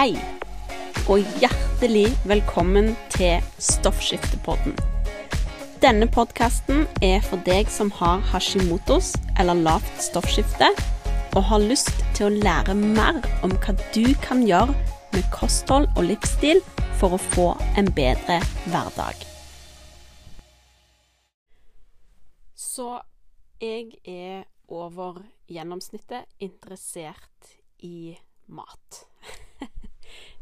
Hei, og hjertelig velkommen til Stoffskiftepodden. Denne podkasten er for deg som har hashimotos eller lavt stoffskifte, og har lyst til å lære mer om hva du kan gjøre med kosthold og livsstil for å få en bedre hverdag. Så jeg er over gjennomsnittet interessert i mat.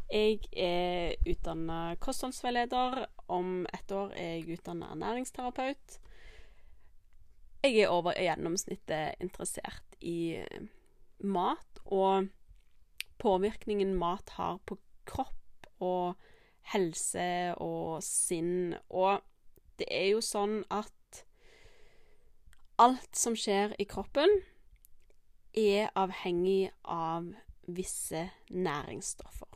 Jeg er utdanna kostholdsveileder. Om ett år er jeg utdanna ernæringsterapeut. Jeg er over gjennomsnittet interessert i mat og påvirkningen mat har på kropp og helse og sinn. Og det er jo sånn at alt som skjer i kroppen, er avhengig av visse næringsstoffer.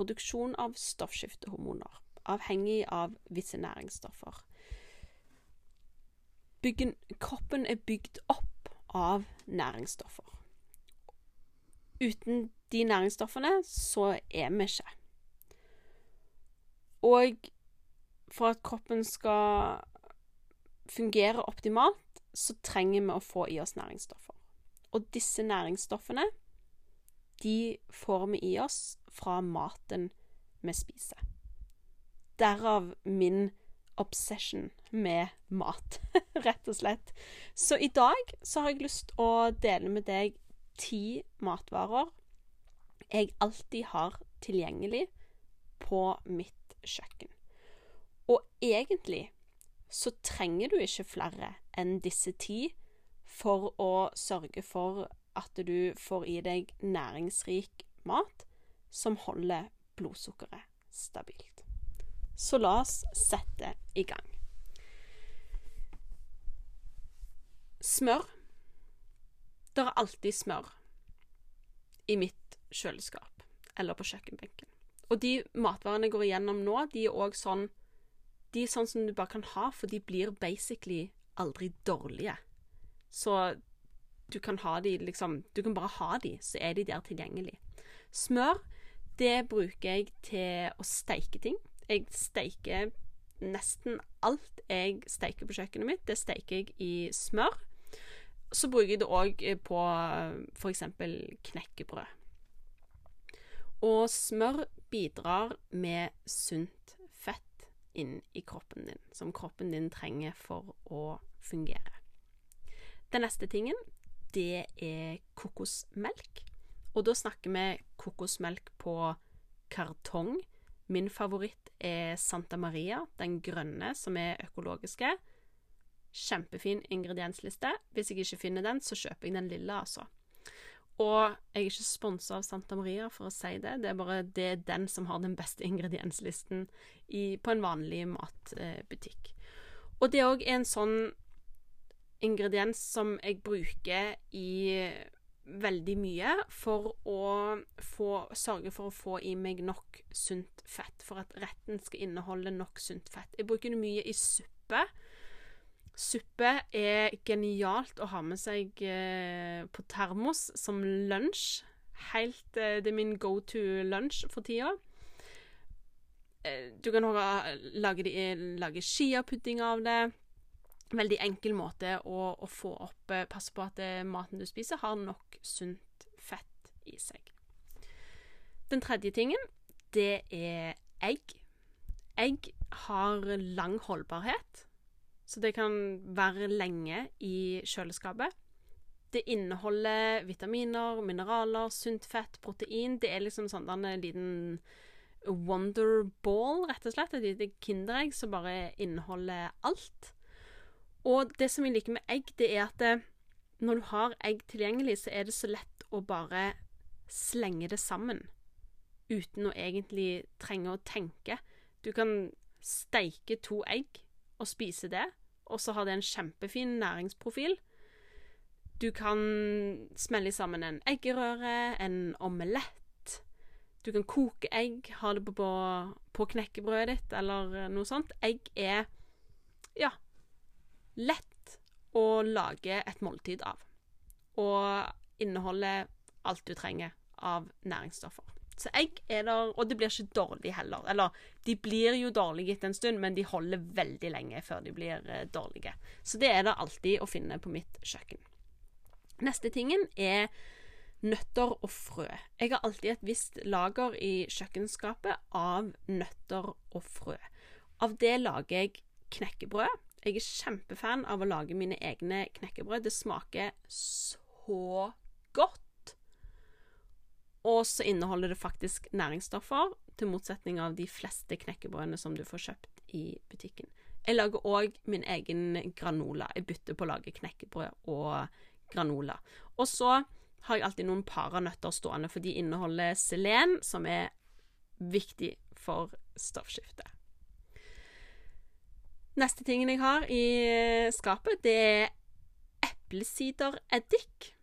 Produksjon av stoffskiftehormoner. Avhengig av visse næringsstoffer. Byggen, kroppen er bygd opp av næringsstoffer. Uten de næringsstoffene så er vi ikke. Og for at kroppen skal fungere optimalt, så trenger vi å få i oss næringsstoffer. Og disse næringsstoffene, de får vi i oss fra maten vi spiser. Derav min obsession med mat, rett og slett. Så i dag så har jeg lyst å dele med deg ti matvarer jeg alltid har tilgjengelig på mitt kjøkken. Og egentlig så trenger du ikke flere enn disse ti for å sørge for at du får i deg næringsrik mat som holder blodsukkeret stabilt. Så la oss sette i gang. Smør. Det er alltid smør i mitt kjøleskap eller på kjøkkenbenken. Og de matvarene jeg går igjennom nå, de er òg sånn de er sånn som du bare kan ha, for de blir basically aldri dårlige. Så du kan ha de liksom Du kan bare ha de, så er de der tilgjengelig. Smør, det bruker jeg til å steike ting. Jeg steiker nesten alt jeg steiker på kjøkkenet mitt, det steiker jeg i smør. Så bruker jeg det òg på f.eks. knekkebrød. Og smør bidrar med sunt fett inn i kroppen din, som kroppen din trenger for å fungere. Den neste tingen, det er kokosmelk. Og da snakker vi kokosmelk på kartong. Min favoritt er Santa Maria, den grønne, som er økologiske. Kjempefin ingrediensliste. Hvis jeg ikke finner den, så kjøper jeg den lille, altså. Og jeg er ikke sponsa av Santa Maria for å si det, det er bare det er den som har den beste ingredienslisten i, på en vanlig matbutikk. Og det er òg en sånn ingrediens som jeg bruker i veldig mye for å få, sørge for å få i meg nok sunt fett. For at retten skal inneholde nok sunt fett. Jeg bruker det mye i suppe. Suppe er genialt å ha med seg eh, på termos som lunsj. Helt eh, Det er min go to lunsj for tida. Eh, du kan også lage, lage skiapudding av det. Veldig enkel måte å, å få opp eh, Passe på at eh, maten du spiser, har nok sunt fett i seg. Den tredje tingen, det er egg. Egg har lang holdbarhet. Så det kan være lenge i kjøleskapet. Det inneholder vitaminer, mineraler, sunt fett, protein. Det er liksom sånn en liten wonderball, rett og slett. Et lite kinderegg som bare inneholder alt. Og det som jeg liker med egg, det er at det, når du har egg tilgjengelig, så er det så lett å bare slenge det sammen. Uten å egentlig trenge å tenke. Du kan steike to egg og spise det og så har det en kjempefin næringsprofil. Du kan smelle sammen en eggerøre, en omelett. Du kan koke egg, ha det på, på, på knekkebrødet ditt, eller noe sånt. Egg er ja lett å lage et måltid av. Og inneholder alt du trenger av næringsstoffer. Så egg er der Og det blir ikke dårlig heller. Eller de blir jo dårlige etter en stund, men de holder veldig lenge før de blir eh, dårlige. Så det er det alltid å finne på mitt kjøkken. Neste tingen er nøtter og frø. Jeg har alltid et visst lager i kjøkkenskapet av nøtter og frø. Av det lager jeg knekkebrød. Jeg er kjempefan av å lage mine egne knekkebrød. Det smaker så godt. Og så inneholder det faktisk næringsstoffer, til motsetning av de fleste knekkebrødene som du får kjøpt i butikken. Jeg lager òg min egen granola. Jeg bytter på å lage knekkebrød og granola. Og så har jeg alltid noen paranøtter stående, for de inneholder selen, som er viktig for stoffskiftet. Neste tingen jeg har i skapet, det er eplesidereddik.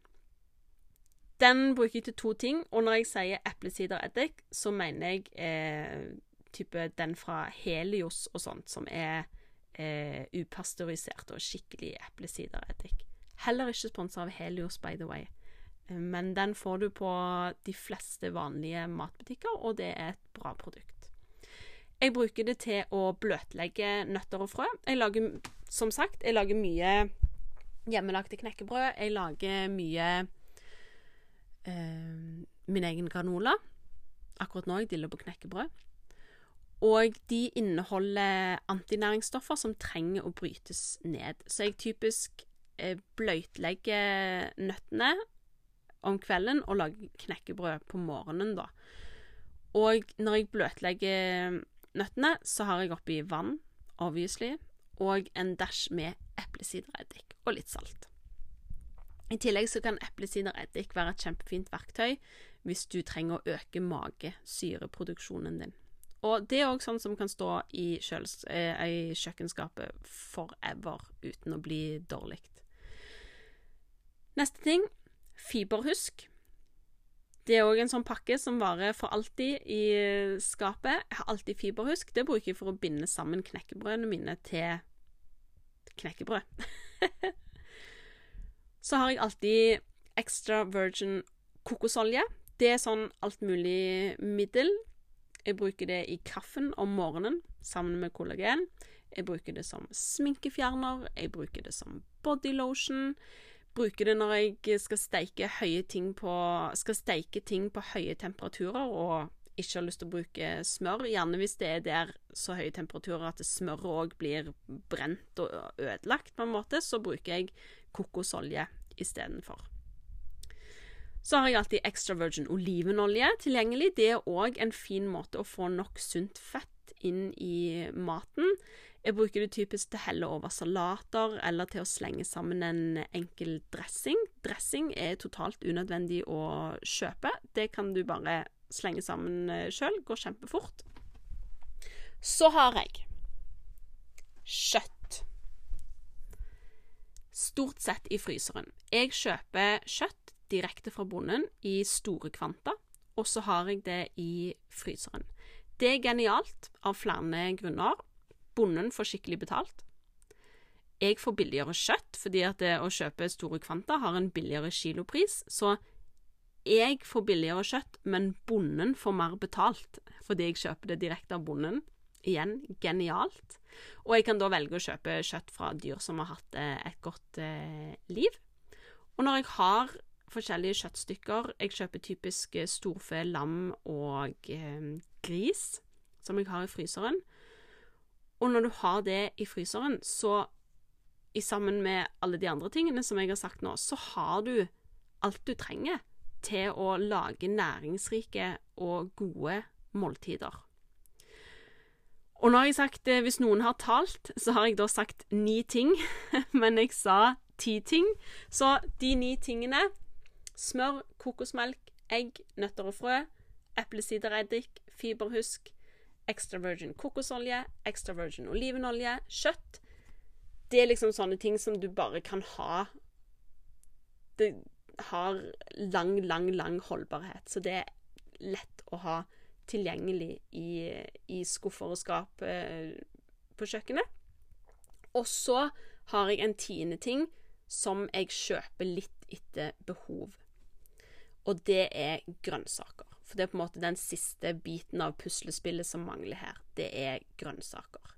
Den bruker jeg til to ting, og når jeg sier eplesidereddik, så mener jeg eh, type den fra Helios og sånt, som er eh, upasteurisert og skikkelig eplesidereddik. Heller ikke sponsa av Helios, by the way. Eh, men den får du på de fleste vanlige matbutikker, og det er et bra produkt. Jeg bruker det til å bløtlegge nøtter og frø. Jeg lager, som sagt, jeg lager mye hjemmelagde knekkebrød. Jeg lager mye eh, min egen granola. Akkurat nå jeg diller på knekkebrød. Og de inneholder antinæringsstoffer som trenger å brytes ned. Så jeg typisk eh, nøttene om kvelden og lager knekkebrød på morgenen, da. Og når jeg bløtlegger nøttene, så har jeg oppi vann, obviously, og en dash med eplesidereddik og litt salt. I tillegg så kan eplesidereddik være et kjempefint verktøy hvis du trenger å øke magesyreproduksjonen din. Og det er òg sånn som kan stå i, kjøles, eh, i kjøkkenskapet forever uten å bli dårlig. Neste ting fiberhusk. Det er òg en sånn pakke som varer for alltid i skapet. Jeg har alltid fiberhusk. Det bruker jeg for å binde sammen knekkebrødene mine til knekkebrød. Så har jeg alltid extra virgin kokosolje. Det er sånn alt mulig middel. Jeg bruker det i kaffen om morgenen sammen med kollagen. Jeg bruker det som sminkefjerner. Jeg bruker det som bodylotion bruker det når jeg skal steike ting på Skal steike ting på høye temperaturer og ikke har lyst til å bruke smør. Gjerne hvis det er der så høye temperaturer at smøret òg blir brent og ødelagt, på en måte, så bruker jeg kokosolje istedenfor. Så har jeg alltid extra virgin olivenolje tilgjengelig. Det er òg en fin måte å få nok sunt fett inn i maten. Jeg bruker det typisk til å helle over salater eller til å slenge sammen en enkel dressing. Dressing er totalt unødvendig å kjøpe. Det kan du bare slenge sammen eh, sjøl. Går kjempefort. Så har jeg kjøtt. Stort sett i fryseren. Jeg kjøper kjøtt direkte fra bonden i store kvanta, og så har jeg det i fryseren. Det er genialt av flere grunner. Bonden får skikkelig betalt. Jeg får billigere kjøtt, fordi at det å kjøpe store kvanta har en billigere kilopris. Så jeg får billigere kjøtt, men bonden får mer betalt fordi jeg kjøper det direkte av bonden. Igjen genialt. Og jeg kan da velge å kjøpe kjøtt fra dyr som har hatt eh, et godt eh, liv. Og når jeg har forskjellige kjøttstykker Jeg kjøper typisk eh, storfe, lam og gris, som jeg har i fryseren. Og når du har det i fryseren, så i sammen med alle de andre tingene som jeg har sagt nå, så har du alt du trenger til å lage næringsrike og gode måltider. Og nå har jeg sagt eh, Hvis noen har talt, så har jeg da sagt ni ting, men jeg sa ti ting. Så de ni tingene smør, kokosmelk, egg, nøtter og frø, eplesidereddik, fiberhusk, extra virgin kokosolje, extra virgin olivenolje, kjøtt. Det er liksom sånne ting som du bare kan ha Det har lang, lang, lang holdbarhet. Så det er lett å ha tilgjengelig i, i skuffer og skap eh, på kjøkkenet. Og så har jeg en tiende ting som jeg kjøper litt etter behov. Og det er grønnsaker. For det er på en måte den siste biten av puslespillet som mangler her. Det er grønnsaker.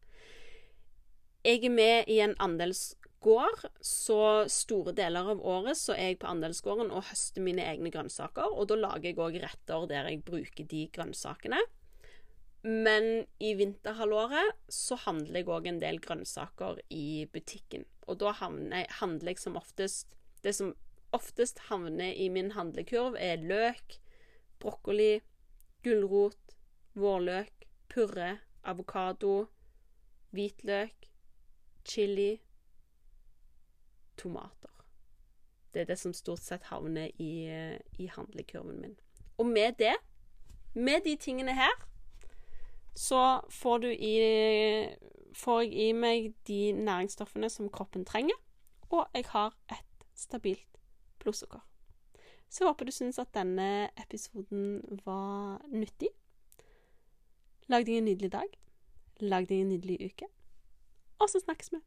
Jeg er med i en andelsgård, så store deler av året så er jeg på andelsgården og høster mine egne grønnsaker. Og da lager jeg òg retter der jeg bruker de grønnsakene. Men i vinterhalvåret så handler jeg òg en del grønnsaker i butikken. Og da handler jeg som oftest Det som oftest havner i min handlekurv, er løk, brokkoli, gulrot, vårløk, purre, avokado, hvitløk, chili, tomater. Det er det som stort sett havner i, i handlekurven min. Og med det, med de tingene her, så får du i Får jeg i meg de næringsstoffene som kroppen trenger, og jeg har et stabilt blodsukker. Så jeg håper du syns at denne episoden var nyttig. Lag deg en nydelig dag. Lag deg en nydelig uke. Og så snakkes vi.